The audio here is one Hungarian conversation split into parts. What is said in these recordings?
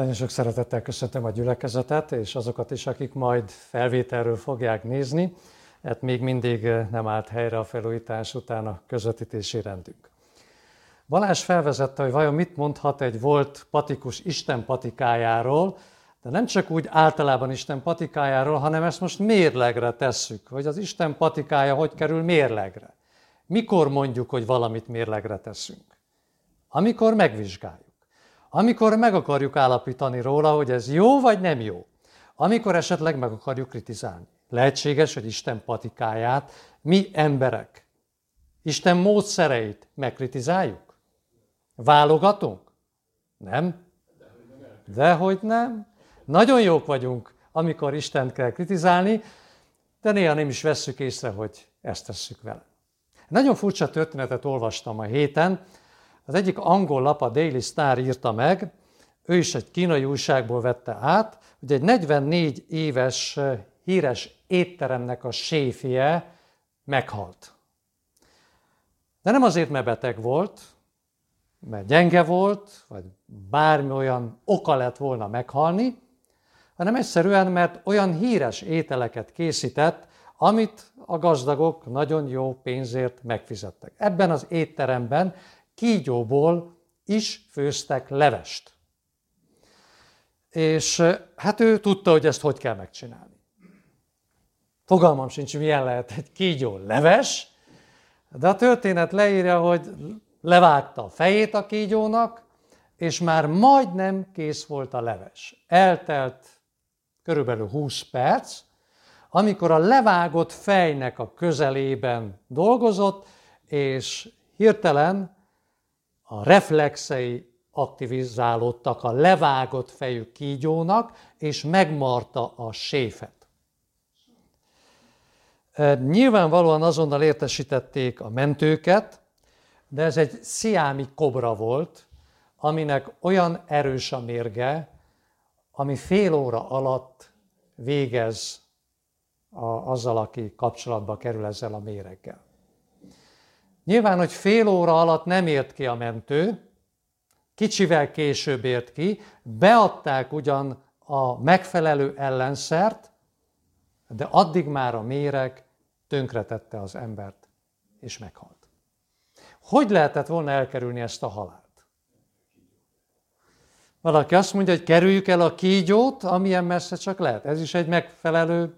Nagyon sok szeretettel köszöntöm a gyülekezetet, és azokat is, akik majd felvételről fogják nézni. Hát még mindig eh, nem állt helyre a felújítás után a közvetítési rendünk. Balázs felvezette, hogy vajon mit mondhat egy volt patikus Isten patikájáról, de nem csak úgy általában Isten patikájáról, hanem ezt most mérlegre tesszük, hogy az Isten patikája hogy kerül mérlegre. Mikor mondjuk, hogy valamit mérlegre teszünk? Amikor megvizsgáljuk. Amikor meg akarjuk állapítani róla, hogy ez jó vagy nem jó. Amikor esetleg meg akarjuk kritizálni. Lehetséges, hogy Isten patikáját mi emberek, Isten módszereit megkritizáljuk? Válogatunk? Nem? Dehogy nem. Nagyon jók vagyunk, amikor Istent kell kritizálni, de néha nem is vesszük észre, hogy ezt tesszük vele. Nagyon furcsa történetet olvastam a héten, az egyik angol lap, a Daily Star írta meg, ő is egy kínai újságból vette át, hogy egy 44 éves híres étteremnek a séfje meghalt. De nem azért, mert beteg volt, mert gyenge volt, vagy bármi olyan oka lett volna meghalni, hanem egyszerűen, mert olyan híres ételeket készített, amit a gazdagok nagyon jó pénzért megfizettek. Ebben az étteremben kígyóból is főztek levest. És hát ő tudta, hogy ezt hogy kell megcsinálni. Fogalmam sincs, milyen lehet egy kígyó leves, de a történet leírja, hogy levágta a fejét a kígyónak, és már majdnem kész volt a leves. Eltelt körülbelül 20 perc, amikor a levágott fejnek a közelében dolgozott, és hirtelen a reflexei aktivizálódtak a levágott fejű kígyónak, és megmarta a séfet. Nyilvánvalóan azonnal értesítették a mentőket, de ez egy sziámi kobra volt, aminek olyan erős a mérge, ami fél óra alatt végez a, azzal, aki kapcsolatba kerül ezzel a méreggel. Nyilván, hogy fél óra alatt nem ért ki a mentő, kicsivel később ért ki, beadták ugyan a megfelelő ellenszert, de addig már a méreg tönkretette az embert, és meghalt. Hogy lehetett volna elkerülni ezt a halált? Valaki azt mondja, hogy kerüljük el a kígyót, amilyen messze csak lehet. Ez is egy megfelelő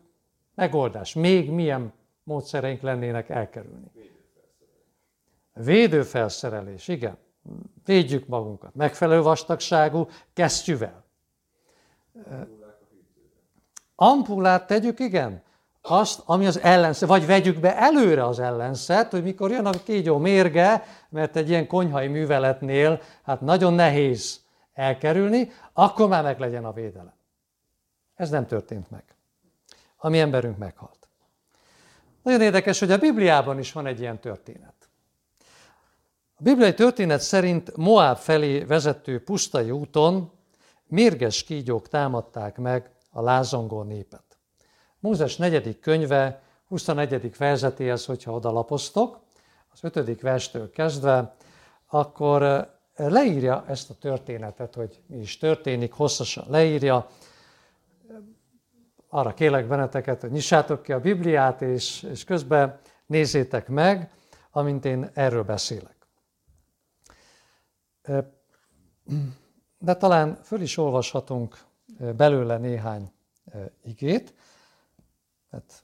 megoldás. Még milyen módszereink lennének elkerülni. Védőfelszerelés, igen. Védjük magunkat. Megfelelő vastagságú kesztyűvel. Ampulát tegyük, igen. Azt, ami az ellenszer, vagy vegyük be előre az ellenszert, hogy mikor jön a kígyó mérge, mert egy ilyen konyhai műveletnél hát nagyon nehéz elkerülni, akkor már meg legyen a védelem. Ez nem történt meg. A mi emberünk meghalt. Nagyon érdekes, hogy a Bibliában is van egy ilyen történet. Bibliai történet szerint Moab felé vezető pusztai úton mérges kígyók támadták meg a lázongó népet. Mózes negyedik könyve 21. fejezetéhez, hogyha odalapoztok, az 5. verstől kezdve, akkor eh, leírja ezt a történetet, hogy mi is történik, hosszasan leírja. Arra kérlek benneteket, hogy nyissátok ki a Bibliát, és, és közben nézzétek meg, amint én erről beszélek. De talán föl is olvashatunk belőle néhány igét. Hát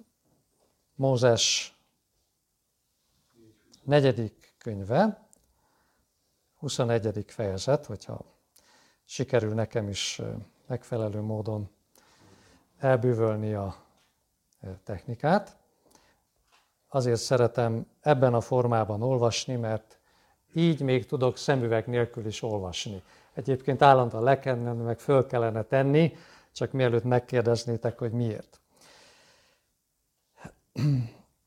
Mózes negyedik könyve, 21. fejezet, hogyha sikerül nekem is megfelelő módon elbűvölni a technikát. Azért szeretem ebben a formában olvasni, mert így még tudok szemüveg nélkül is olvasni. Egyébként állandóan le kellene, meg föl kellene tenni, csak mielőtt megkérdeznétek, hogy miért.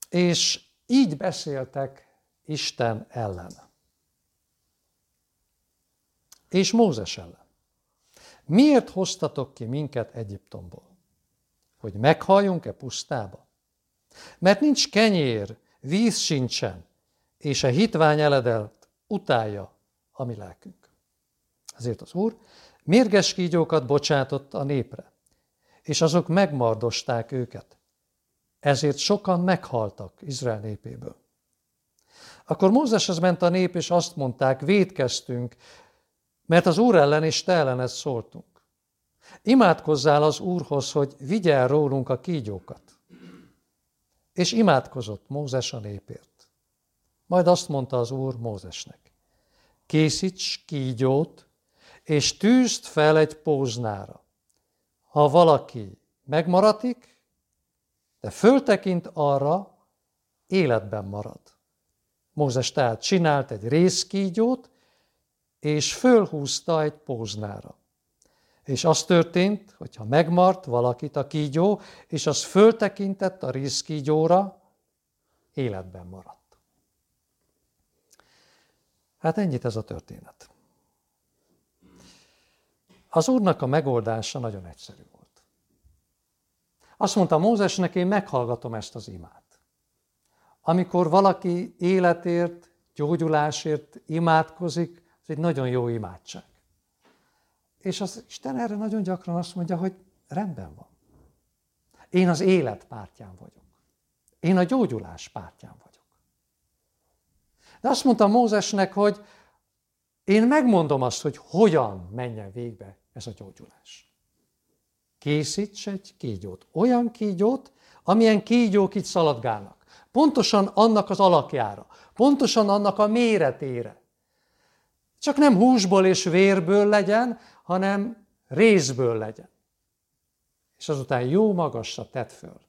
És így beszéltek Isten ellen. És Mózes ellen. Miért hoztatok ki minket Egyiptomból? Hogy meghalljunk-e pusztába? Mert nincs kenyér, víz sincsen, és a hitvány eledelt utálja a mi lelkünk. Ezért az Úr mérges kígyókat bocsátott a népre, és azok megmardosták őket. Ezért sokan meghaltak Izrael népéből. Akkor Mózeshez ment a nép, és azt mondták, védkeztünk, mert az Úr ellen és te ellened szóltunk. Imádkozzál az Úrhoz, hogy vigye rólunk a kígyókat. És imádkozott Mózes a népért. Majd azt mondta az Úr Mózesnek, készíts kígyót, és tűzd fel egy póznára. Ha valaki megmaradik, de föltekint arra, életben marad. Mózes tehát csinált egy részkígyót, és fölhúzta egy póznára. És az történt, hogyha megmart valakit a kígyó, és az föltekintett a részkígyóra, életben maradt. Hát ennyit ez a történet. Az úrnak a megoldása nagyon egyszerű volt. Azt mondta Mózesnek, én meghallgatom ezt az imát. Amikor valaki életért, gyógyulásért imádkozik, ez egy nagyon jó imádság. És az Isten erre nagyon gyakran azt mondja, hogy rendben van. Én az élet pártján vagyok. Én a gyógyulás pártján vagyok. De azt mondta Mózesnek, hogy én megmondom azt, hogy hogyan menjen végbe ez a gyógyulás. Készíts egy kígyót. Olyan kígyót, amilyen kígyók itt szaladgálnak. Pontosan annak az alakjára, pontosan annak a méretére. Csak nem húsból és vérből legyen, hanem részből legyen. És azután jó magasra tett föl.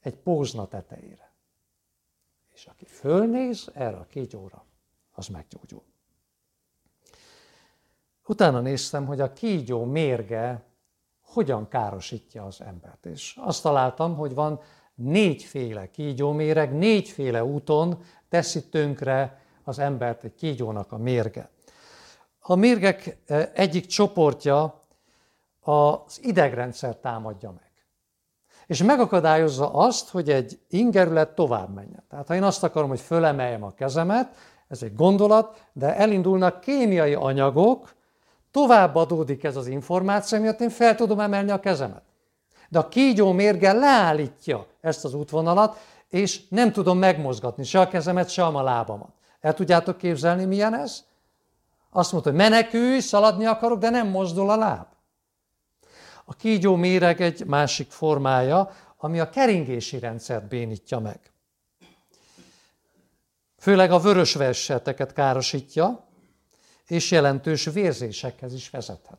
Egy pózna tetejére. És aki fölnéz erre a kígyóra, az meggyógyul. Utána néztem, hogy a kígyó mérge hogyan károsítja az embert. És azt találtam, hogy van négyféle kígyóméreg, négyféle úton teszi tönkre az embert egy kígyónak a mérge. A mérgek eh, egyik csoportja az idegrendszer támadja meg. És megakadályozza azt, hogy egy ingerület tovább menjen. Tehát ha én azt akarom, hogy fölemeljem a kezemet, ez egy gondolat, de elindulnak kémiai anyagok, tovább adódik ez az információ, miatt én fel tudom emelni a kezemet. De a kígyó mérge leállítja ezt az útvonalat, és nem tudom megmozgatni se a kezemet, se a lábamat. El tudjátok képzelni, milyen ez? Azt mondta, hogy menekülj, szaladni akarok, de nem mozdul a láb. A kígyó méreg egy másik formája, ami a keringési rendszert bénítja meg. Főleg a vörös verseteket károsítja, és jelentős vérzésekhez is vezethet.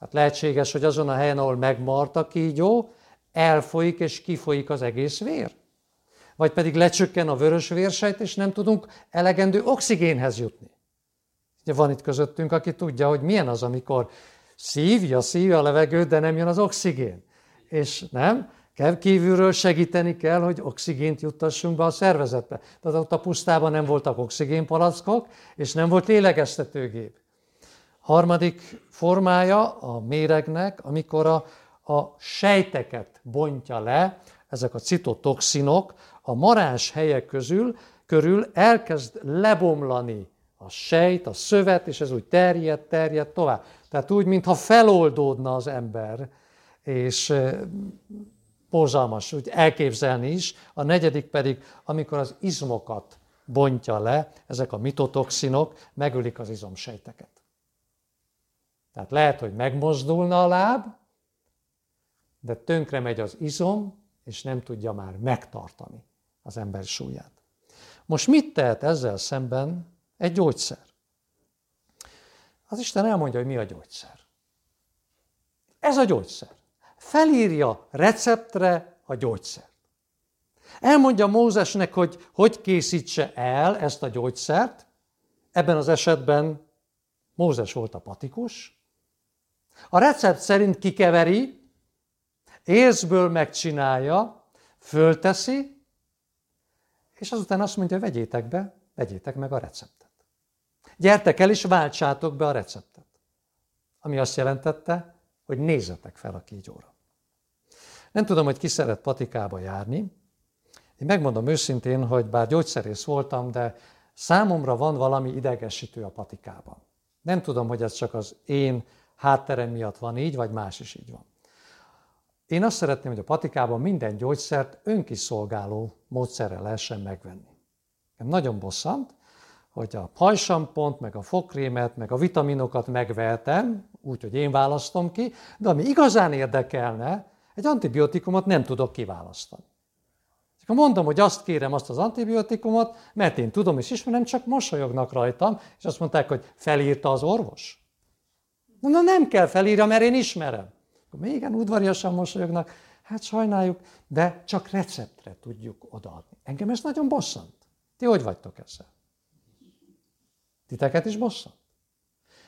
Hát lehetséges, hogy azon a helyen, ahol megmart a kígyó, elfolyik és kifolyik az egész vér. Vagy pedig lecsökken a vörös vérsejt, és nem tudunk elegendő oxigénhez jutni. Ugye van itt közöttünk, aki tudja, hogy milyen az, amikor szívja, szívja a levegőt, de nem jön az oxigén. És nem? Kell kívülről segíteni kell, hogy oxigént juttassunk be a szervezetbe. Tehát ott a pusztában nem voltak oxigénpalackok, és nem volt lélegeztetőgép. Harmadik formája a méregnek, amikor a, a sejteket bontja le, ezek a citotoxinok, a marás helyek közül, körül elkezd lebomlani a sejt, a szövet, és ez úgy terjed, terjed tovább. Tehát úgy, mintha feloldódna az ember, és borzalmas úgy elképzelni is. A negyedik pedig, amikor az izmokat bontja le, ezek a mitotoxinok megölik az izomsejteket. Tehát lehet, hogy megmozdulna a láb, de tönkre megy az izom, és nem tudja már megtartani az ember súlyát. Most mit tehet ezzel szemben egy gyógyszer. Az Isten elmondja, hogy mi a gyógyszer. Ez a gyógyszer. Felírja receptre a gyógyszert. Elmondja Mózesnek, hogy hogy készítse el ezt a gyógyszert. Ebben az esetben Mózes volt a patikus. A recept szerint kikeveri, érzből megcsinálja, fölteszi, és azután azt mondja, vegyétek be, vegyétek meg a receptet. Gyertek el és váltsátok be a receptet. Ami azt jelentette, hogy nézzetek fel a kígyóra. Nem tudom, hogy ki szeret patikába járni. Én megmondom őszintén, hogy bár gyógyszerész voltam, de számomra van valami idegesítő a patikában. Nem tudom, hogy ez csak az én hátterem miatt van így, vagy más is így van. Én azt szeretném, hogy a patikában minden gyógyszert önkiszolgáló módszerrel lehessen megvenni. Nagyon bosszant, hogy a hajsampont, meg a fokrémet, meg a vitaminokat megvehetem, úgyhogy én választom ki, de ami igazán érdekelne, egy antibiotikumot nem tudok kiválasztani. Akkor mondom, hogy azt kérem azt az antibiotikumot, mert én tudom és ismerem, csak mosolyognak rajtam, és azt mondták, hogy felírta az orvos. Na, nem kell felírja, mert én ismerem. Akkor még igen udvariasan mosolyognak, hát sajnáljuk, de csak receptre tudjuk odaadni. Engem ez nagyon bosszant. Ti hogy vagytok ezzel? Titeket is bosszant?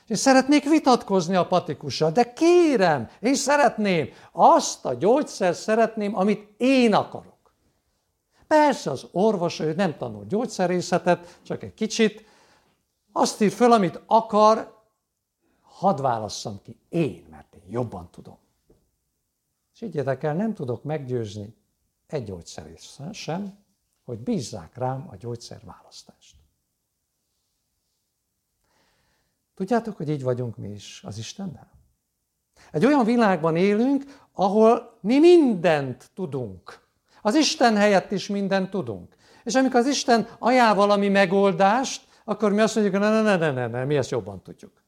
És szeretnék vitatkozni a patikussal, de kérem, én szeretném, azt a gyógyszert szeretném, amit én akarok. Persze az orvos, ő nem tanul gyógyszerészetet, csak egy kicsit, azt ír föl, amit akar, hadd válasszam ki én, mert én jobban tudom. És így el, nem tudok meggyőzni egy gyógyszerész sem, hogy bízzák rám a gyógyszer választást. Tudjátok, hogy így vagyunk mi is az Istennel? Egy olyan világban élünk, ahol mi mindent tudunk. Az Isten helyett is mindent tudunk. És amikor az Isten ajánl valami megoldást, akkor mi azt mondjuk, hogy ne, ne, ne, ne, ne, mi ezt jobban tudjuk.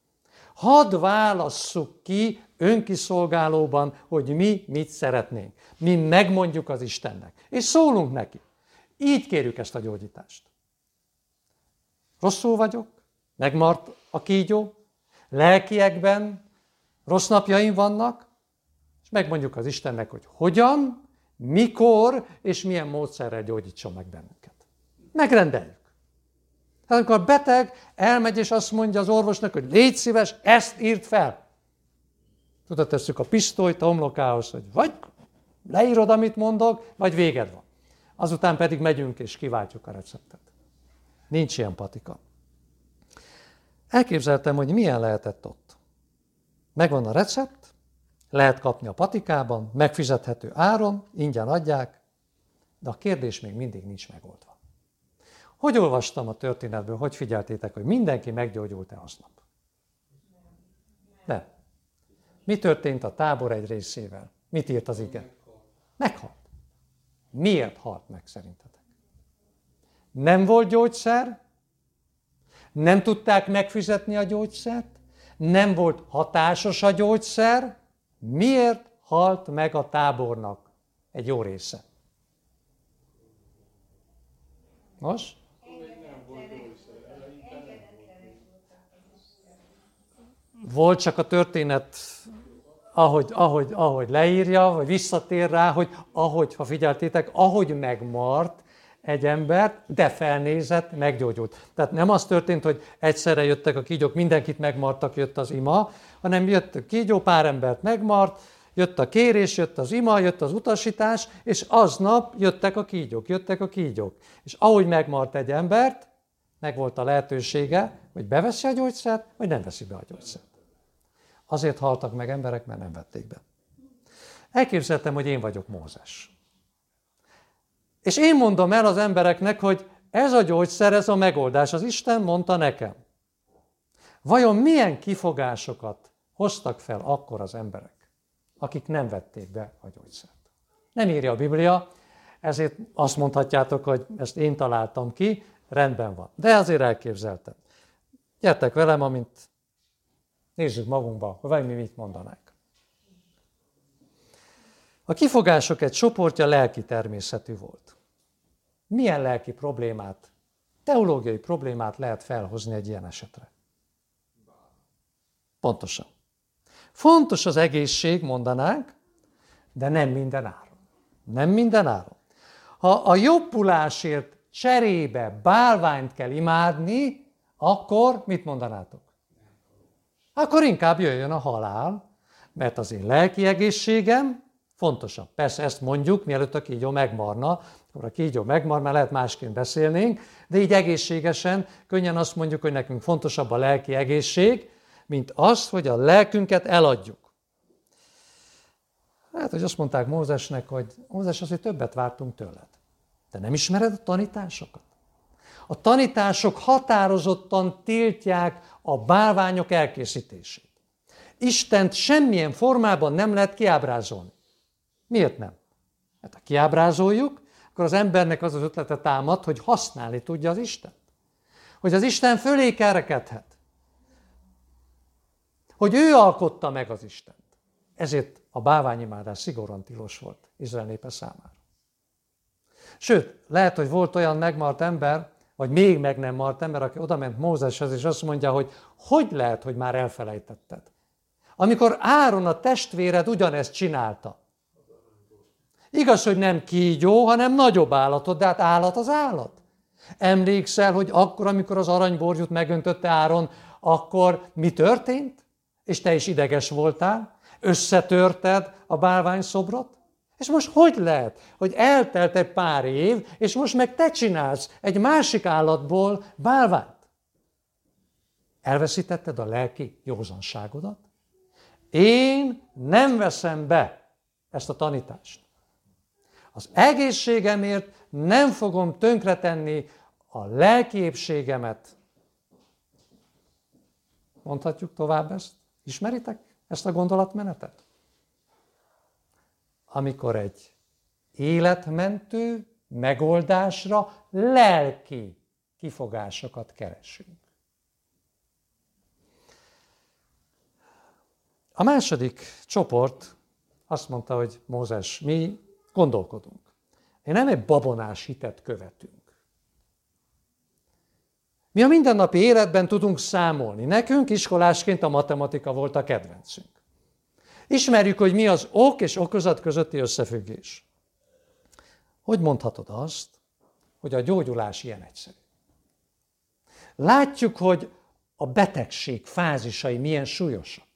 Hadd válasszuk ki önkiszolgálóban, hogy mi mit szeretnénk. Mi megmondjuk az Istennek, és szólunk neki. Így kérjük ezt a gyógyítást. Rosszul vagyok, megmart a kígyó, lelkiekben rossz napjaim vannak, és megmondjuk az Istennek, hogy hogyan, mikor és milyen módszerrel gyógyítson meg bennünket. Megrendeljük. Tehát amikor a beteg elmegy és azt mondja az orvosnak, hogy légy szíves, ezt írt fel. Tudod, tesszük a pisztolyt a homlokához, hogy vagy leírod, amit mondok, vagy véged van. Azután pedig megyünk és kiváltjuk a receptet. Nincs ilyen patika. Elképzeltem, hogy milyen lehetett ott. Megvan a recept, lehet kapni a patikában, megfizethető áron, ingyen adják, de a kérdés még mindig nincs megoldva. Hogy olvastam a történetből, hogy figyeltétek, hogy mindenki meggyógyult-e aznap? Nem. Mi történt a tábor egy részével? Mit írt az ige? Meghalt. Miért halt meg szerintetek? Nem volt gyógyszer, nem tudták megfizetni a gyógyszert, nem volt hatásos a gyógyszer, miért halt meg a tábornak egy jó része? Most? Volt csak a történet, ahogy, ahogy, ahogy leírja, vagy visszatér rá, hogy ahogy, ha figyeltétek, ahogy megmart, egy embert, de felnézett, meggyógyult. Tehát nem az történt, hogy egyszerre jöttek a kígyók, mindenkit megmartak, jött az ima, hanem jött a kígyó, pár embert megmart, jött a kérés, jött az ima, jött az utasítás, és aznap jöttek a kígyók, jöttek a kígyók. És ahogy megmart egy embert, meg volt a lehetősége, hogy beveszi a gyógyszert, vagy nem veszi be a gyógyszert. Azért haltak meg emberek, mert nem vették be. Elképzeltem, hogy én vagyok Mózes. És én mondom el az embereknek, hogy ez a gyógyszer, ez a megoldás. Az Isten mondta nekem. Vajon milyen kifogásokat hoztak fel akkor az emberek, akik nem vették be a gyógyszert? Nem írja a Biblia, ezért azt mondhatjátok, hogy ezt én találtam ki, rendben van. De azért elképzeltem. Gyertek velem, amint nézzük magunkba, hogy mi mit mondanánk. A kifogások egy csoportja lelki természetű volt. Milyen lelki problémát, teológiai problémát lehet felhozni egy ilyen esetre? Pontosan. Fontos az egészség, mondanánk, de nem minden áron. Nem minden áron. Ha a jobbulásért cserébe bálványt kell imádni, akkor mit mondanátok? Akkor inkább jöjjön a halál, mert az én lelki egészségem fontosabb. Persze ezt mondjuk, mielőtt a kígyó megmarna, akkor a kígyó megmar, mert lehet másként beszélnénk, de így egészségesen, könnyen azt mondjuk, hogy nekünk fontosabb a lelki egészség, mint az, hogy a lelkünket eladjuk. Hát, hogy azt mondták Mózesnek, hogy Mózes, azért többet vártunk tőled. De nem ismered a tanításokat? A tanítások határozottan tiltják a bálványok elkészítését. Istent semmilyen formában nem lehet kiábrázolni. Miért nem? Hát ha kiábrázoljuk, akkor az embernek az az ötlete támad, hogy használni tudja az Isten. Hogy az Isten fölé kerekedhet. Hogy ő alkotta meg az Istent. Ezért a báványimádás szigorúan tilos volt Izrael népe számára. Sőt, lehet, hogy volt olyan megmart ember, vagy még meg nem mart ember, aki odament Mózeshez, és azt mondja, hogy hogy lehet, hogy már elfelejtetted. Amikor Áron a testvéred ugyanezt csinálta. Igaz, hogy nem kígyó, hanem nagyobb állatot, de hát állat az állat. Emlékszel, hogy akkor, amikor az aranyborjút megöntötte Áron, akkor mi történt? És te is ideges voltál? Összetörted a bálvány szobrot? És most hogy lehet, hogy eltelt egy pár év, és most meg te csinálsz egy másik állatból bálványt? Elveszítetted a lelki józanságodat? Én nem veszem be ezt a tanítást. Az egészségemért nem fogom tönkretenni a lelkiépségemet. Mondhatjuk tovább ezt? Ismeritek ezt a gondolatmenetet? Amikor egy életmentő megoldásra lelki kifogásokat keresünk. A második csoport azt mondta, hogy Mózes, mi gondolkodunk. Én nem egy babonás hitet követünk. Mi a mindennapi életben tudunk számolni. Nekünk iskolásként a matematika volt a kedvencünk. Ismerjük, hogy mi az ok és okozat közötti összefüggés. Hogy mondhatod azt, hogy a gyógyulás ilyen egyszerű? Látjuk, hogy a betegség fázisai milyen súlyosak.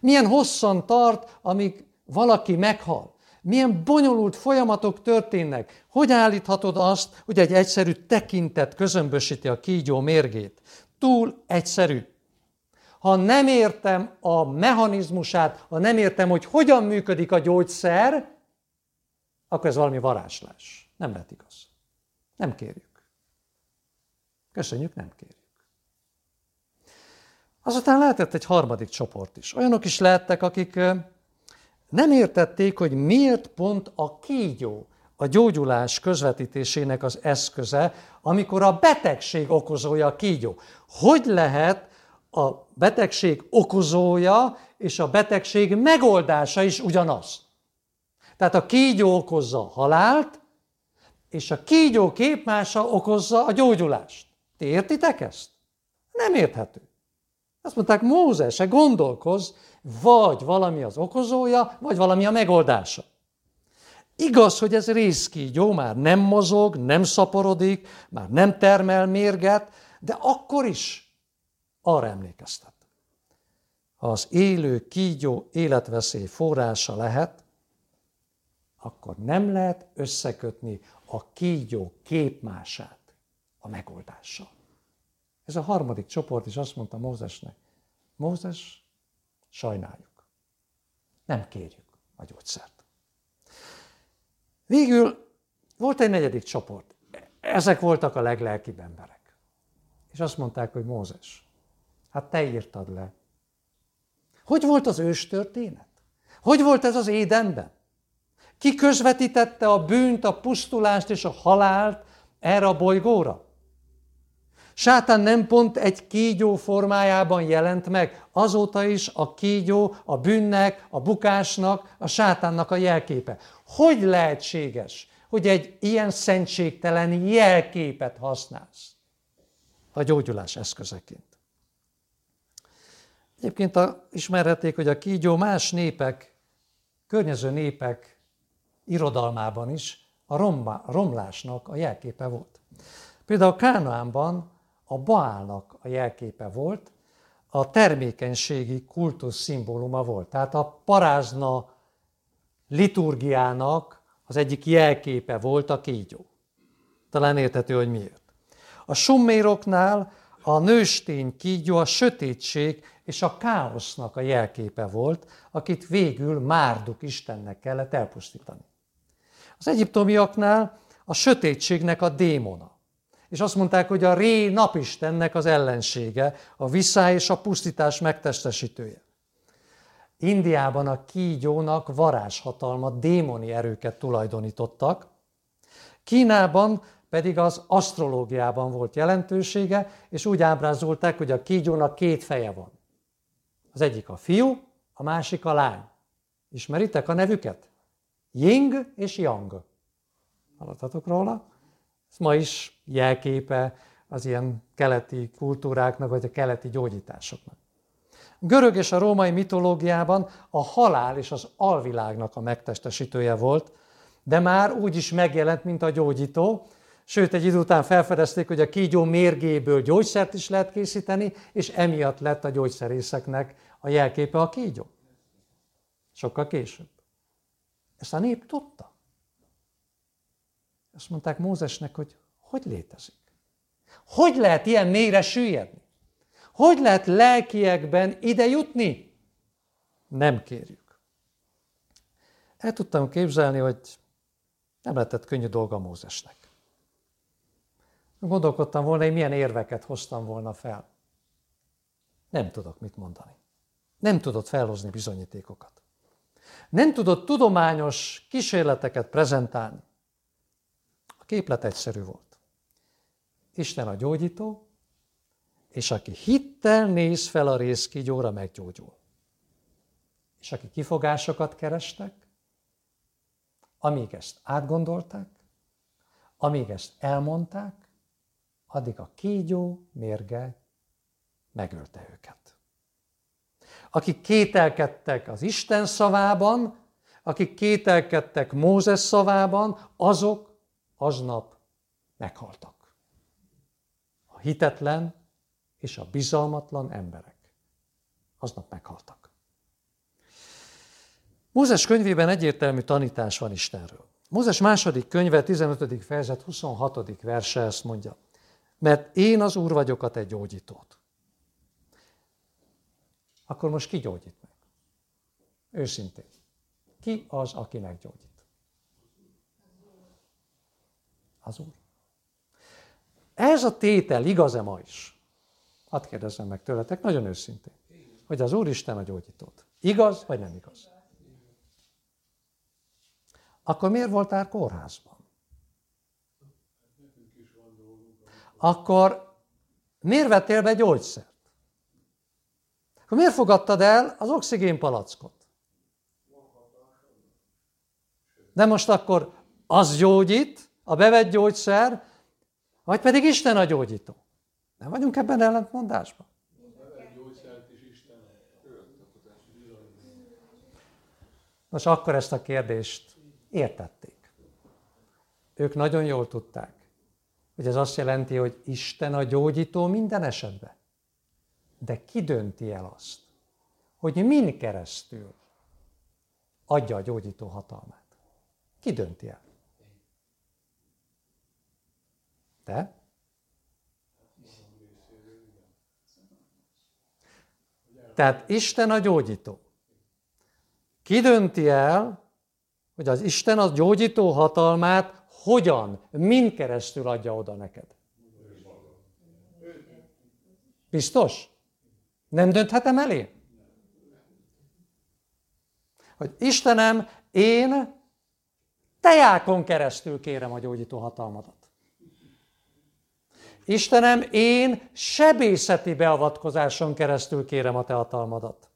Milyen hosszan tart, amíg valaki meghal. Milyen bonyolult folyamatok történnek. Hogy állíthatod azt, hogy egy egyszerű tekintet közömbösíti a kígyó mérgét? Túl egyszerű. Ha nem értem a mechanizmusát, ha nem értem, hogy hogyan működik a gyógyszer, akkor ez valami varázslás. Nem lehet igaz. Nem kérjük. Köszönjük, nem kérjük. Azután lehetett egy harmadik csoport is. Olyanok is lehettek, akik nem értették, hogy miért pont a kígyó a gyógyulás közvetítésének az eszköze, amikor a betegség okozója a kígyó. Hogy lehet a betegség okozója és a betegség megoldása is ugyanaz? Tehát a kígyó okozza a halált, és a kígyó képmása okozza a gyógyulást. Ti értitek ezt? Nem érthető. Azt mondták, Mózes, gondolkoz, vagy valami az okozója, vagy valami a megoldása. Igaz, hogy ez részkígyó, már nem mozog, nem szaporodik, már nem termel mérget, de akkor is arra emlékeztet. Ha az élő kígyó életveszély forrása lehet, akkor nem lehet összekötni a kígyó képmását a megoldással. Ez a harmadik csoport is azt mondta Mózesnek, Mózes, sajnáljuk. Nem kérjük a gyógyszert. Végül volt egy negyedik csoport. Ezek voltak a leglelkibb emberek. És azt mondták, hogy Mózes, hát te írtad le. Hogy volt az ős történet? Hogy volt ez az édenben? Ki közvetítette a bűnt, a pusztulást és a halált erre a bolygóra? Sátán nem pont egy kígyó formájában jelent meg, azóta is a kígyó a bűnnek, a bukásnak, a sátánnak a jelképe. Hogy lehetséges, hogy egy ilyen szentségtelen jelképet használsz a gyógyulás eszközeként? Egyébként a, ismerhetik, hogy a kígyó más népek, környező népek irodalmában is a romba, romlásnak a jelképe volt. Például Kánaánban a Baálnak a jelképe volt, a termékenységi kultusz szimbóluma volt. Tehát a parázna liturgiának az egyik jelképe volt a kígyó. Talán érthető, hogy miért. A summéroknál a nőstény kígyó a sötétség és a káosznak a jelképe volt, akit végül Márduk Istennek kellett elpusztítani. Az egyiptomiaknál a sötétségnek a démona és azt mondták, hogy a ré napistennek az ellensége, a vissza és a pusztítás megtestesítője. Indiában a kígyónak varázshatalmat, démoni erőket tulajdonítottak, Kínában pedig az asztrológiában volt jelentősége, és úgy ábrázolták, hogy a kígyónak két feje van. Az egyik a fiú, a másik a lány. Ismeritek a nevüket? Ying és Yang. Hallottatok róla? Ez ma is jelképe az ilyen keleti kultúráknak, vagy a keleti gyógyításoknak. A görög és a római mitológiában a halál és az alvilágnak a megtestesítője volt, de már úgy is megjelent, mint a gyógyító, sőt egy idő után felfedezték, hogy a kígyó mérgéből gyógyszert is lehet készíteni, és emiatt lett a gyógyszerészeknek a jelképe a kígyó. Sokkal később. Ezt a nép tudta. Azt mondták Mózesnek, hogy hogy létezik? Hogy lehet ilyen mélyre süllyedni? Hogy lehet lelkiekben ide jutni? Nem kérjük. El tudtam képzelni, hogy nem lehetett könnyű dolga Mózesnek. Gondolkodtam volna, hogy milyen érveket hoztam volna fel. Nem tudok mit mondani. Nem tudott felhozni bizonyítékokat. Nem tudott tudományos kísérleteket prezentálni. Képlet egyszerű volt. Isten a gyógyító, és aki hittel néz fel a részkígyóra, meggyógyul. És aki kifogásokat kerestek, amíg ezt átgondolták, amíg ezt elmondták, addig a kígyó mérge megölte őket. Akik kételkedtek az Isten szavában, akik kételkedtek Mózes szavában, azok aznap meghaltak. A hitetlen és a bizalmatlan emberek aznap meghaltak. Mózes könyvében egyértelmű tanítás van Istenről. Mózes második könyve, 15. fejezet, 26. verse ezt mondja. Mert én az Úr vagyok a te gyógyítót. Akkor most ki gyógyít meg? Őszintén. Ki az, aki meggyógyít? Az Úr. Ez a tétel igaz-e ma is? Hadd kérdezzem meg tőletek, nagyon őszintén, hogy az Úristen a gyógyítót. Igaz, vagy nem igaz? Akkor miért voltál kórházban? Akkor miért vettél be gyógyszert? Akkor miért fogadtad el az oxigénpalackot? De most akkor az gyógyít, a bevett gyógyszer, vagy pedig Isten a gyógyító. Nem vagyunk ebben ellentmondásban? Most akkor ezt a kérdést értették. Ők nagyon jól tudták, hogy ez azt jelenti, hogy Isten a gyógyító minden esetben. De ki dönti el azt, hogy min keresztül adja a gyógyító hatalmát? Ki dönti el? Te? Tehát Isten a gyógyító. Ki dönti el, hogy az Isten a gyógyító hatalmát hogyan, min keresztül adja oda neked? Biztos? Nem dönthetem elé? Hogy Istenem, én tejákon keresztül kérem a gyógyító hatalmadat. Istenem, én sebészeti beavatkozáson keresztül kérem a te hatalmadat.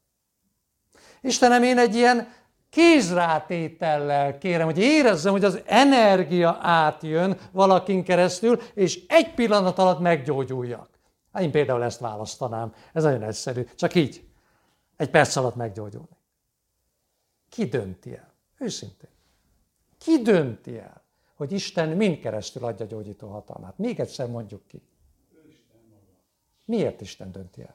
Istenem, én egy ilyen kézrátétellel kérem, hogy érezzem, hogy az energia átjön valakin keresztül, és egy pillanat alatt meggyógyuljak. Hát én például ezt választanám. Ez nagyon egyszerű. Csak így. Egy perc alatt meggyógyulni. Ki dönti el? Őszintén. Ki dönti el, hogy Isten mind keresztül adja gyógyító hatalmát? Még egyszer mondjuk ki. Miért Isten dönti el?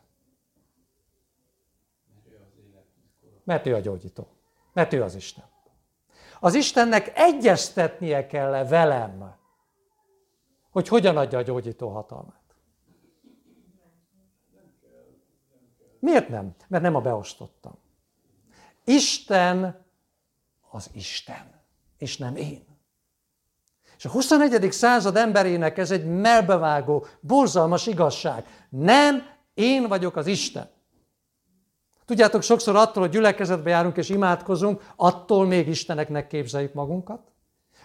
Mert ő a gyógyító. Mert ő az Isten. Az Istennek egyeztetnie kell velem, hogy hogyan adja a gyógyító hatalmát. Miért nem? Mert nem a beosztottam. Isten az Isten, és nem én. És a 21. század emberének ez egy melbevágó, borzalmas igazság. Nem én vagyok az Isten. Tudjátok, sokszor attól, hogy gyülekezetbe járunk és imádkozunk, attól még Isteneknek képzeljük magunkat.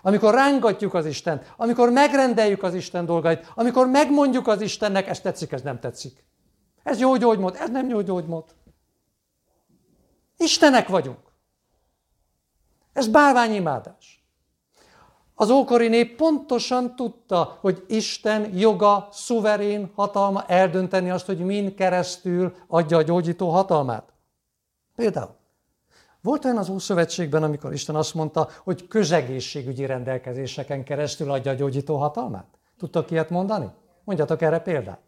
Amikor rángatjuk az Istent, amikor megrendeljük az Isten dolgait, amikor megmondjuk az Istennek, ez tetszik, ez nem tetszik. Ez jó gyógymód, ez nem jó gyógymód. Istenek vagyunk. Ez bálványimádás. Az ókori nép pontosan tudta, hogy Isten joga, szuverén hatalma eldönteni azt, hogy min keresztül adja a gyógyító hatalmát. Például volt olyan az Ószövetségben, amikor Isten azt mondta, hogy közegészségügyi rendelkezéseken keresztül adja a gyógyító hatalmát? Tudtok ilyet mondani? Mondjatok erre példát.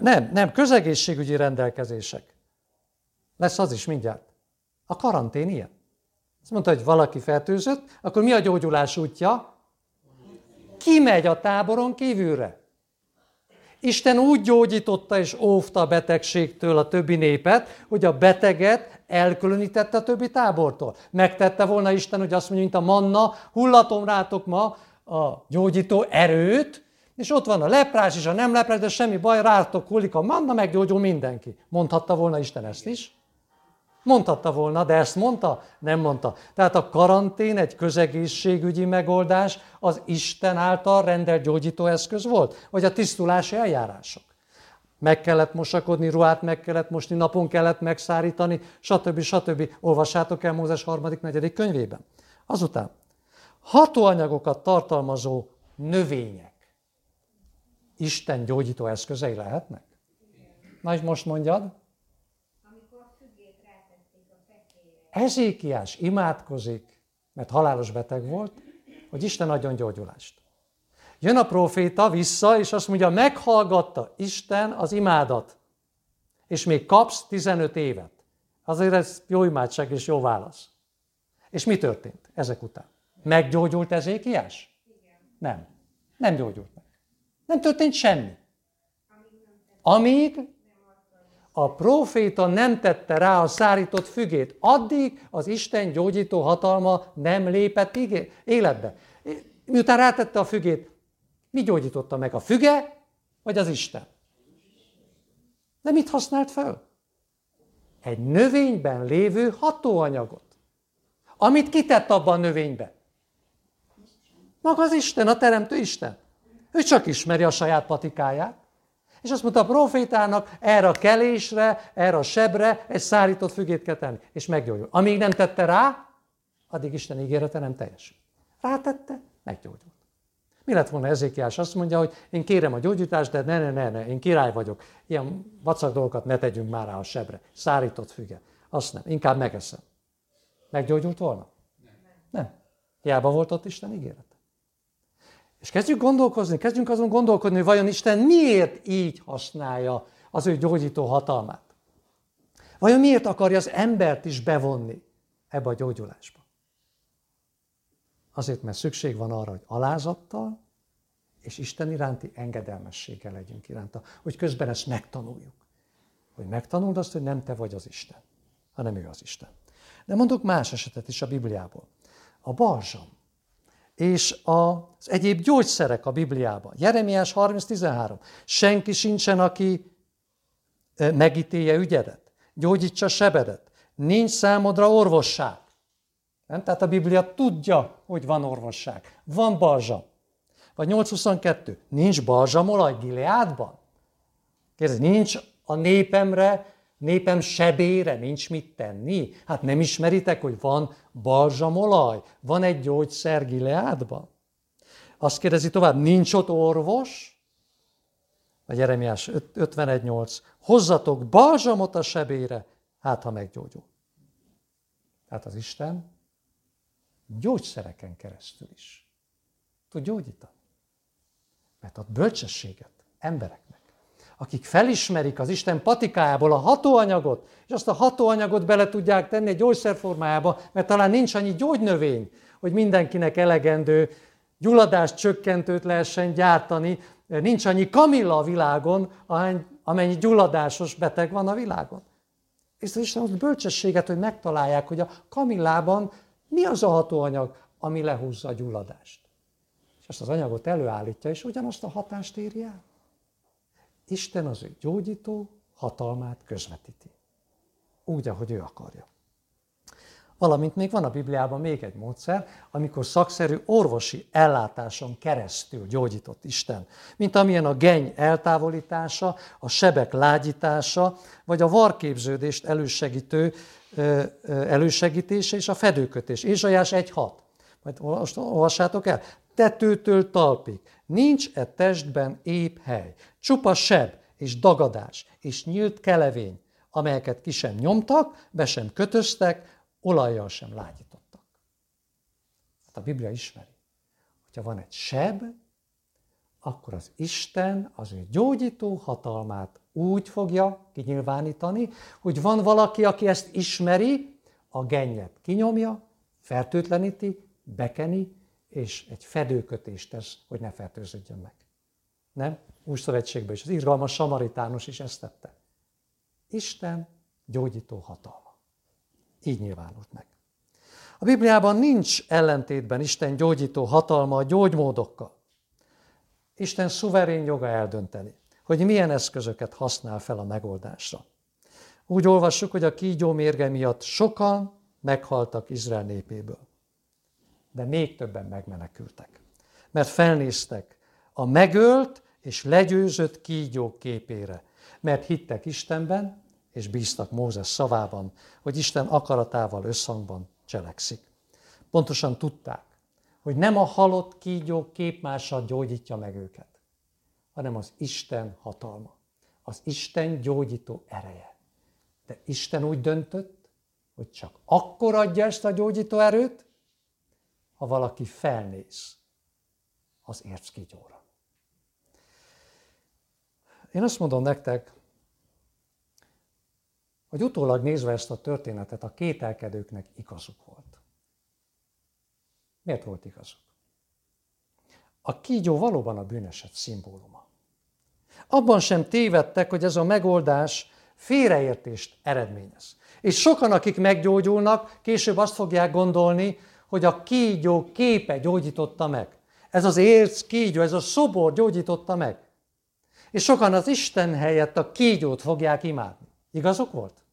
Nem, nem, közegészségügyi rendelkezések. Lesz az is mindjárt. A karantén ilyen. Azt mondta, hogy valaki fertőzött, akkor mi a gyógyulás útja? Kimegy a táboron kívülre. Isten úgy gyógyította és óvta a betegségtől a többi népet, hogy a beteget elkülönítette a többi tábortól. Megtette volna Isten, hogy azt mondja, mint a manna, hullatom rátok ma a gyógyító erőt, és ott van a leprás és a nem leprás, de semmi baj, rátok hullik a manna, meggyógyul mindenki. Mondhatta volna Isten ezt is? Mondhatta volna, de ezt mondta? Nem mondta. Tehát a karantén egy közegészségügyi megoldás az Isten által rendelt gyógyítóeszköz volt? Vagy a tisztulási eljárások? Meg kellett mosakodni, ruhát meg kellett mosni, napon kellett megszárítani, stb. stb. Olvassátok el Mózes harmadik, negyedik könyvében. Azután hatóanyagokat tartalmazó növények Isten gyógyító eszközei lehetnek? Na és most mondjad. Ezékiás imádkozik, mert halálos beteg volt, hogy Isten adjon gyógyulást. Jön a proféta vissza, és azt mondja, meghallgatta Isten az imádat, és még kapsz 15 évet. Azért ez jó imádság és jó válasz. És mi történt ezek után? Meggyógyult Ezékiás? Nem. Nem gyógyult meg. Nem történt semmi. Amíg a proféta nem tette rá a szárított fügét, addig az Isten gyógyító hatalma nem lépett életbe. Miután rátette a fügét, mi gyógyította meg? A füge, vagy az Isten? De mit használt fel? Egy növényben lévő hatóanyagot. Amit kitett abban a növénybe? Maga az Isten, a teremtő Isten. Ő csak ismeri a saját patikáját. És azt mondta a profétának, erre a kelésre, erre a sebre egy szárított fügét kell tenni, és meggyógyul. Amíg nem tette rá, addig Isten ígérete nem teljesül. Rátette, meggyógyult. Mi lett volna Ezékiás? Azt mondja, hogy én kérem a gyógyítást, de ne, ne, ne, ne, én király vagyok. Ilyen vacak dolgokat ne tegyünk már rá a sebre. Szárított füge. Azt nem, inkább megeszem. Meggyógyult volna? Nem. nem. Hiába volt ott Isten ígéret. És kezdjük gondolkozni, kezdjünk azon gondolkodni, hogy vajon Isten miért így használja az ő gyógyító hatalmát. Vajon miért akarja az embert is bevonni ebbe a gyógyulásba? Azért, mert szükség van arra, hogy alázattal és Isten iránti engedelmességgel legyünk iránta, hogy közben ezt megtanuljuk. Hogy megtanuld azt, hogy nem te vagy az Isten, hanem ő az Isten. De mondok más esetet is a Bibliából. A balzsam és az egyéb gyógyszerek a Bibliában. Jeremiás 30.13. Senki sincsen, aki megítélje ügyedet, gyógyítsa sebedet. Nincs számodra orvosság. Nem? Tehát a Biblia tudja, hogy van orvosság. Van balzsam. Vagy 822. Nincs balzsamolaj Gileádban? Kérdez, nincs a népemre Népem sebére nincs mit tenni? Hát nem ismeritek, hogy van balzsamolaj? Van egy gyógyszer Gileádban? Azt kérdezi tovább, nincs ott orvos? A Jeremiás 51.8. Hozzatok balzsamot a sebére, hát ha meggyógyul. Tehát az Isten gyógyszereken keresztül is tud gyógyítani. Mert ad bölcsességet emberek akik felismerik az Isten patikájából a hatóanyagot, és azt a hatóanyagot bele tudják tenni egy gyógyszerformájába, mert talán nincs annyi gyógynövény, hogy mindenkinek elegendő gyulladást csökkentőt lehessen gyártani, nincs annyi kamilla a világon, amennyi gyulladásos beteg van a világon. És az Isten az bölcsességet, hogy megtalálják, hogy a kamillában mi az a hatóanyag, ami lehúzza a gyulladást. És ezt az anyagot előállítja, és ugyanazt a hatást éri el. Isten az ő gyógyító hatalmát közvetíti. Úgy, ahogy ő akarja. Valamint még van a Bibliában még egy módszer, amikor szakszerű orvosi ellátáson keresztül gyógyított Isten, mint amilyen a geny eltávolítása, a sebek lágyítása, vagy a varképződést elősegítő elősegítése és a fedőkötés. Ézsajás 1.6. Majd olvassátok el. Tetőtől talpig. Nincs e testben épp hely. Csupa seb és dagadás és nyílt kelevény, amelyeket ki sem nyomtak, be sem kötöztek, olajjal sem lágyítottak. Hát a Biblia ismeri, hogyha van egy seb, akkor az Isten az ő gyógyító hatalmát úgy fogja kinyilvánítani, hogy van valaki, aki ezt ismeri, a gennyet kinyomja, fertőtleníti, bekeni, és egy fedőkötést tesz, hogy ne fertőződjön meg. Nem? Új szövetségben is. Az irgalmas samaritánus is ezt tette. Isten gyógyító hatalma. Így nyilvánult meg. A Bibliában nincs ellentétben Isten gyógyító hatalma a gyógymódokkal. Isten szuverén joga eldönteni, hogy milyen eszközöket használ fel a megoldásra. Úgy olvassuk, hogy a kígyó mérge miatt sokan meghaltak Izrael népéből. De még többen megmenekültek. Mert felnéztek a megölt és legyőzött kígyó képére. Mert hittek Istenben, és bíztak Mózes szavában, hogy Isten akaratával összhangban cselekszik. Pontosan tudták, hogy nem a halott kígyó képmással gyógyítja meg őket, hanem az Isten hatalma, az Isten gyógyító ereje. De Isten úgy döntött, hogy csak akkor adja ezt a gyógyító erőt, ha valaki felnéz az érckígyóra. Én azt mondom nektek, hogy utólag nézve ezt a történetet, a kételkedőknek igazuk volt. Miért volt igazuk? A kígyó valóban a bűneset szimbóluma. Abban sem tévedtek, hogy ez a megoldás félreértést eredményez. És sokan, akik meggyógyulnak, később azt fogják gondolni, hogy a kígyó képe gyógyította meg. Ez az érc kígyó, ez a szobor gyógyította meg. És sokan az Isten helyett a kígyót fogják imádni. Igazuk volt?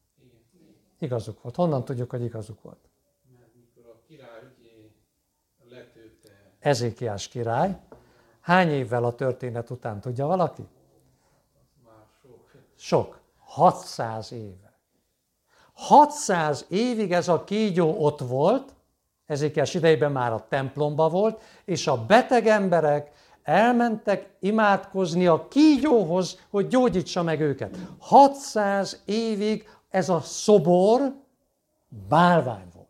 Igazuk volt. Honnan tudjuk, hogy igazuk volt? Ezékiás király. Hány évvel a történet után tudja valaki? Sok. 600 éve. 600 évig ez a kígyó ott volt, Ezékiás idejében már a templomba volt, és a beteg emberek elmentek imádkozni a kígyóhoz, hogy gyógyítsa meg őket. 600 évig ez a szobor bálvány volt.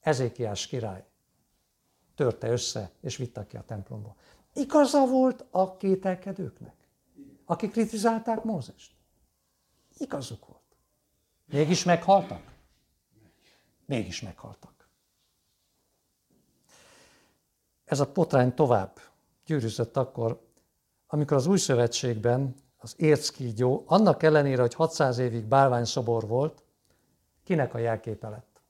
Ezékiás király törte össze, és vitte ki a templomba. Igaza volt a kételkedőknek, akik kritizálták Mózest. Igazuk volt. Mégis meghaltak? Mégis meghaltak. Ez a potrány tovább gyűrűzött akkor, amikor az új szövetségben az érckígyó, annak ellenére, hogy 600 évig bálványszobor volt, kinek a jelképe lett?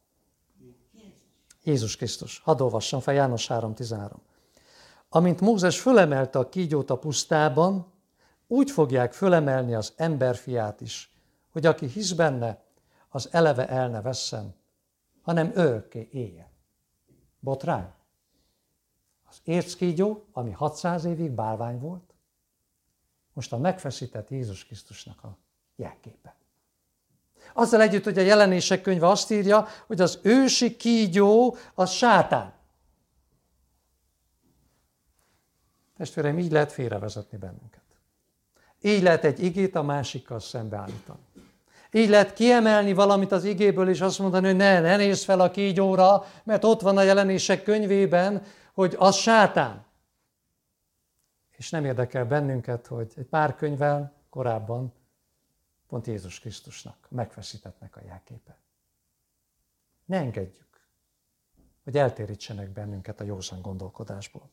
Jézus Krisztus. Hadd olvassam fel János 3.13. Amint Mózes fölemelte a kígyót a pusztában, úgy fogják fölemelni az emberfiát is, hogy aki hisz benne, az eleve el ne vesszen, hanem örökké éljen. Botrány. Az érckígyó, ami 600 évig bálvány volt, most a megfeszített Jézus Krisztusnak a jelképe. Azzal együtt, hogy a jelenések könyve azt írja, hogy az ősi kígyó az sátán. Testvérem, így lehet félrevezetni bennünket. Így lehet egy igét a másikkal szembeállítani. Így lehet kiemelni valamit az igéből, és azt mondani, hogy ne, ne nézz fel a kígyóra, mert ott van a jelenések könyvében, hogy az sátán és nem érdekel bennünket, hogy egy pár könyvvel korábban pont Jézus Krisztusnak megfeszítettnek a jelképe. Ne engedjük, hogy eltérítsenek bennünket a józan gondolkodásból.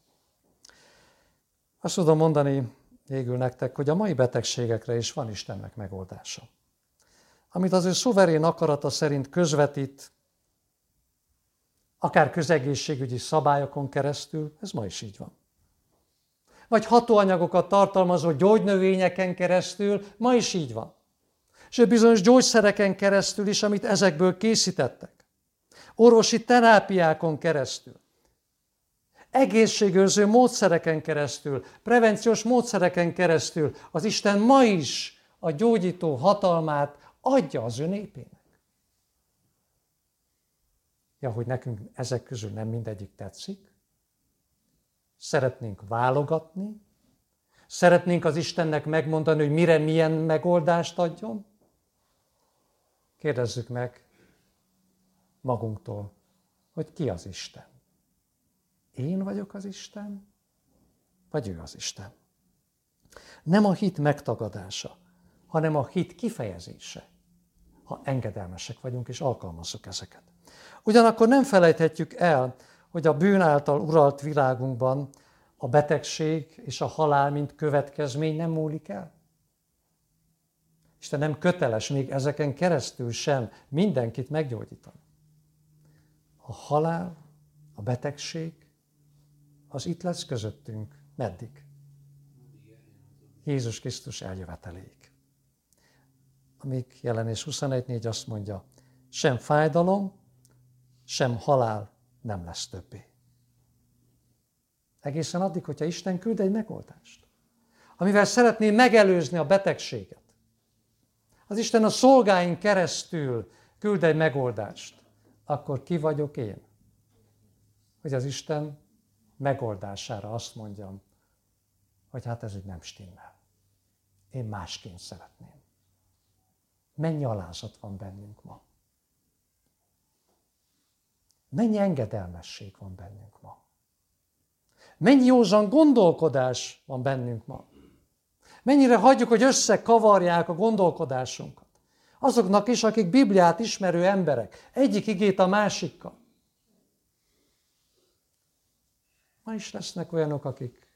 Azt tudom mondani végül nektek, hogy a mai betegségekre is van Istennek megoldása. Amit az ő szuverén akarata szerint közvetít akár közegészségügyi szabályokon keresztül, ez ma is így van. Vagy hatóanyagokat tartalmazó gyógynövényeken keresztül, ma is így van. Sőt, bizonyos gyógyszereken keresztül is, amit ezekből készítettek. Orvosi terápiákon keresztül. Egészségőrző módszereken keresztül, prevenciós módszereken keresztül az Isten ma is a gyógyító hatalmát adja az ő népének. Ja, hogy nekünk ezek közül nem mindegyik tetszik? Szeretnénk válogatni? Szeretnénk az Istennek megmondani, hogy mire milyen megoldást adjon? Kérdezzük meg magunktól, hogy ki az Isten. Én vagyok az Isten, vagy ő az Isten? Nem a hit megtagadása, hanem a hit kifejezése, ha engedelmesek vagyunk és alkalmazzuk ezeket. Ugyanakkor nem felejthetjük el, hogy a bűn által uralt világunkban a betegség és a halál, mint következmény nem múlik el. Isten nem köteles még ezeken keresztül sem mindenkit meggyógyítani. A halál, a betegség, az itt lesz közöttünk. Meddig? Jézus Krisztus eljöveteléig. Amíg jelenés 21.4 azt mondja, sem fájdalom, sem halál nem lesz többé. Egészen addig, hogyha Isten küld egy megoldást, amivel szeretné megelőzni a betegséget. Az Isten a szolgáink keresztül küld egy megoldást, akkor ki vagyok én? Hogy az Isten megoldására azt mondjam, hogy hát ez így nem stimmel. Én másként szeretném. Mennyi alázat van bennünk ma. Mennyi engedelmesség van bennünk ma. Mennyi józan gondolkodás van bennünk ma. Mennyire hagyjuk, hogy összekavarják a gondolkodásunkat. Azoknak is, akik Bibliát ismerő emberek. Egyik igét a másikkal. Ma is lesznek olyanok, akik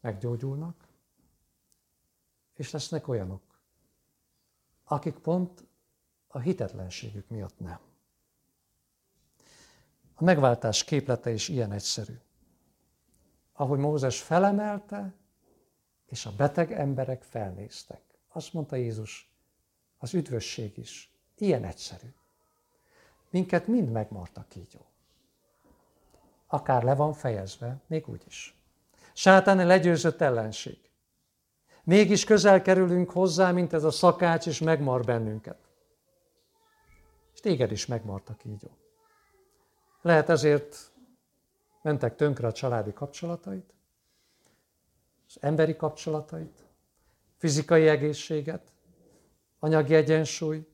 meggyógyulnak, és lesznek olyanok, akik pont a hitetlenségük miatt nem. A megváltás képlete is ilyen egyszerű. Ahogy Mózes felemelte, és a beteg emberek felnéztek. Azt mondta Jézus, az üdvösség is ilyen egyszerű. Minket mind megmart a kígyó akár le van fejezve, még úgy is. Sátán egy legyőzött ellenség. Mégis közel kerülünk hozzá, mint ez a szakács, és megmar bennünket. És téged is megmart a kígyó. Lehet ezért mentek tönkre a családi kapcsolatait, az emberi kapcsolatait, fizikai egészséget, anyagi egyensúly,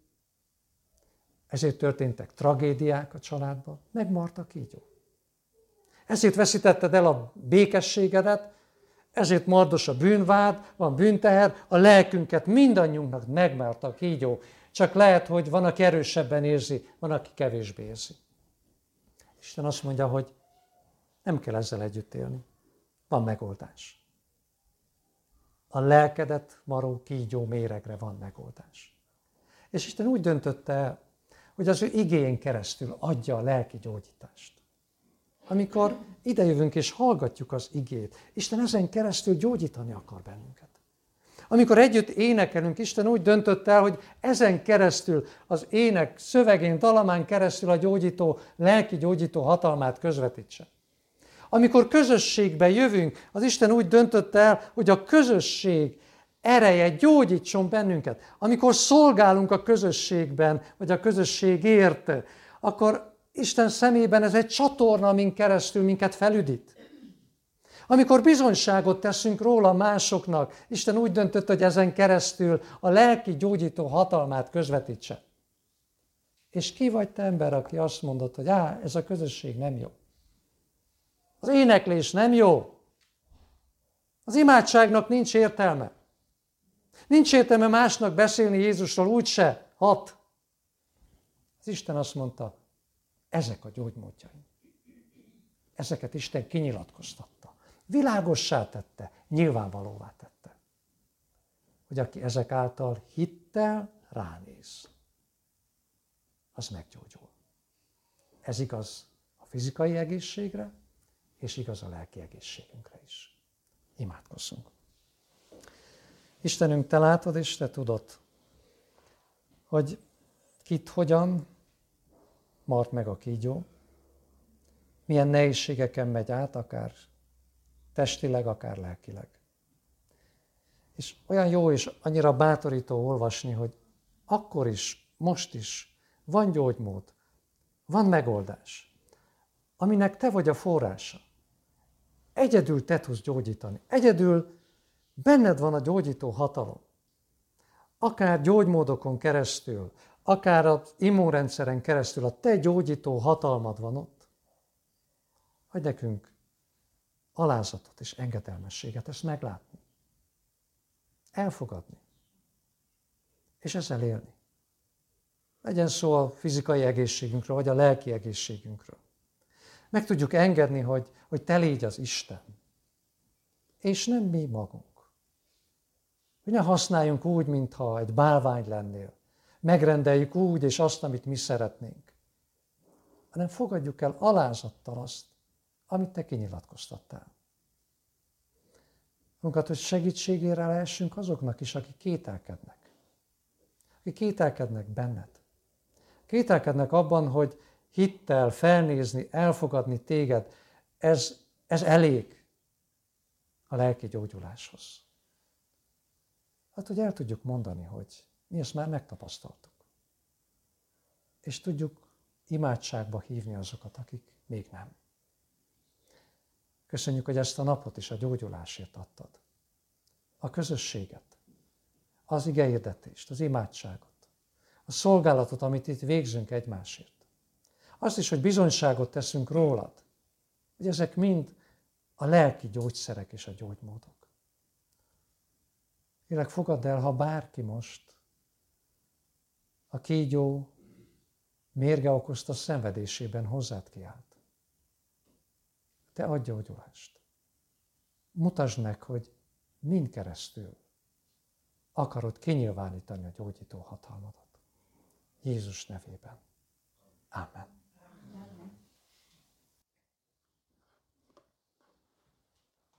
ezért történtek tragédiák a családban, megmart a kígyó. Ezért veszítetted el a békességedet, ezért mardos a bűnvád, van bűnteher, a lelkünket mindannyiunknak megmert a kígyó. Csak lehet, hogy van, aki erősebben érzi, van, aki kevésbé érzi. Isten azt mondja, hogy nem kell ezzel együtt élni. Van megoldás. A lelkedet maró kígyó méregre van megoldás. És Isten úgy döntötte el, hogy az ő igényen keresztül adja a lelki gyógyítást amikor idejövünk és hallgatjuk az igét. Isten ezen keresztül gyógyítani akar bennünket. Amikor együtt énekelünk, Isten úgy döntött el, hogy ezen keresztül, az ének szövegén, dalamán keresztül a gyógyító, lelki gyógyító hatalmát közvetítse. Amikor közösségbe jövünk, az Isten úgy döntött el, hogy a közösség ereje gyógyítson bennünket. Amikor szolgálunk a közösségben, vagy a közösségért, akkor Isten szemében ez egy csatorna, amin keresztül minket felüdít. Amikor bizonyságot teszünk róla másoknak, Isten úgy döntött, hogy ezen keresztül a lelki gyógyító hatalmát közvetítse. És ki vagy te ember, aki azt mondod, hogy á, ez a közösség nem jó. Az éneklés nem jó. Az imádságnak nincs értelme. Nincs értelme másnak beszélni Jézusról úgyse, hat. Az Isten azt mondta, ezek a gyógymódjai. Ezeket Isten kinyilatkoztatta. Világossá tette, nyilvánvalóvá tette. Hogy aki ezek által hittel ránéz, az meggyógyul. Ez igaz a fizikai egészségre, és igaz a lelki egészségünkre is. Imádkozzunk. Istenünk, Te látod és Te tudod, hogy kit hogyan mart meg a kígyó, milyen nehézségeken megy át, akár testileg, akár lelkileg. És olyan jó és annyira bátorító olvasni, hogy akkor is, most is van gyógymód, van megoldás, aminek te vagy a forrása. Egyedül te tudsz gyógyítani. Egyedül benned van a gyógyító hatalom. Akár gyógymódokon keresztül, akár az immunrendszeren keresztül, a te gyógyító hatalmad van ott. Hogy nekünk alázatot és engedelmességet ezt meglátni. Elfogadni. És ezzel élni. Legyen szó a fizikai egészségünkről, vagy a lelki egészségünkről. Meg tudjuk engedni, hogy, hogy te légy az Isten. És nem mi magunk. Hogy ne használjunk úgy, mintha egy bálvány lennél. Megrendeljük úgy, és azt, amit mi szeretnénk. Hanem fogadjuk el alázattal azt, amit te kinyilatkoztattál. Munkat, hogy segítségére lehessünk azoknak is, akik kételkednek. Akik kételkednek benned. Kételkednek abban, hogy hittel, felnézni, elfogadni téged, ez, ez elég a lelki gyógyuláshoz. Hát, hogy el tudjuk mondani, hogy mi ezt már megtapasztaltuk. És tudjuk imádságba hívni azokat, akik még nem. Köszönjük, hogy ezt a napot is a gyógyulásért adtad. A közösséget, az igehirdetést, az imádságot, a szolgálatot, amit itt végzünk egymásért. Azt is, hogy bizonyságot teszünk rólad, hogy ezek mind a lelki gyógyszerek és a gyógymódok. Kérlek, fogadd el, ha bárki most a kígyó mérge okozta szenvedésében hozzád kiált. Te adj gyógyulást. Mutasd meg, hogy mind keresztül akarod kinyilvánítani a gyógyító hatalmadat. Jézus nevében. Amen.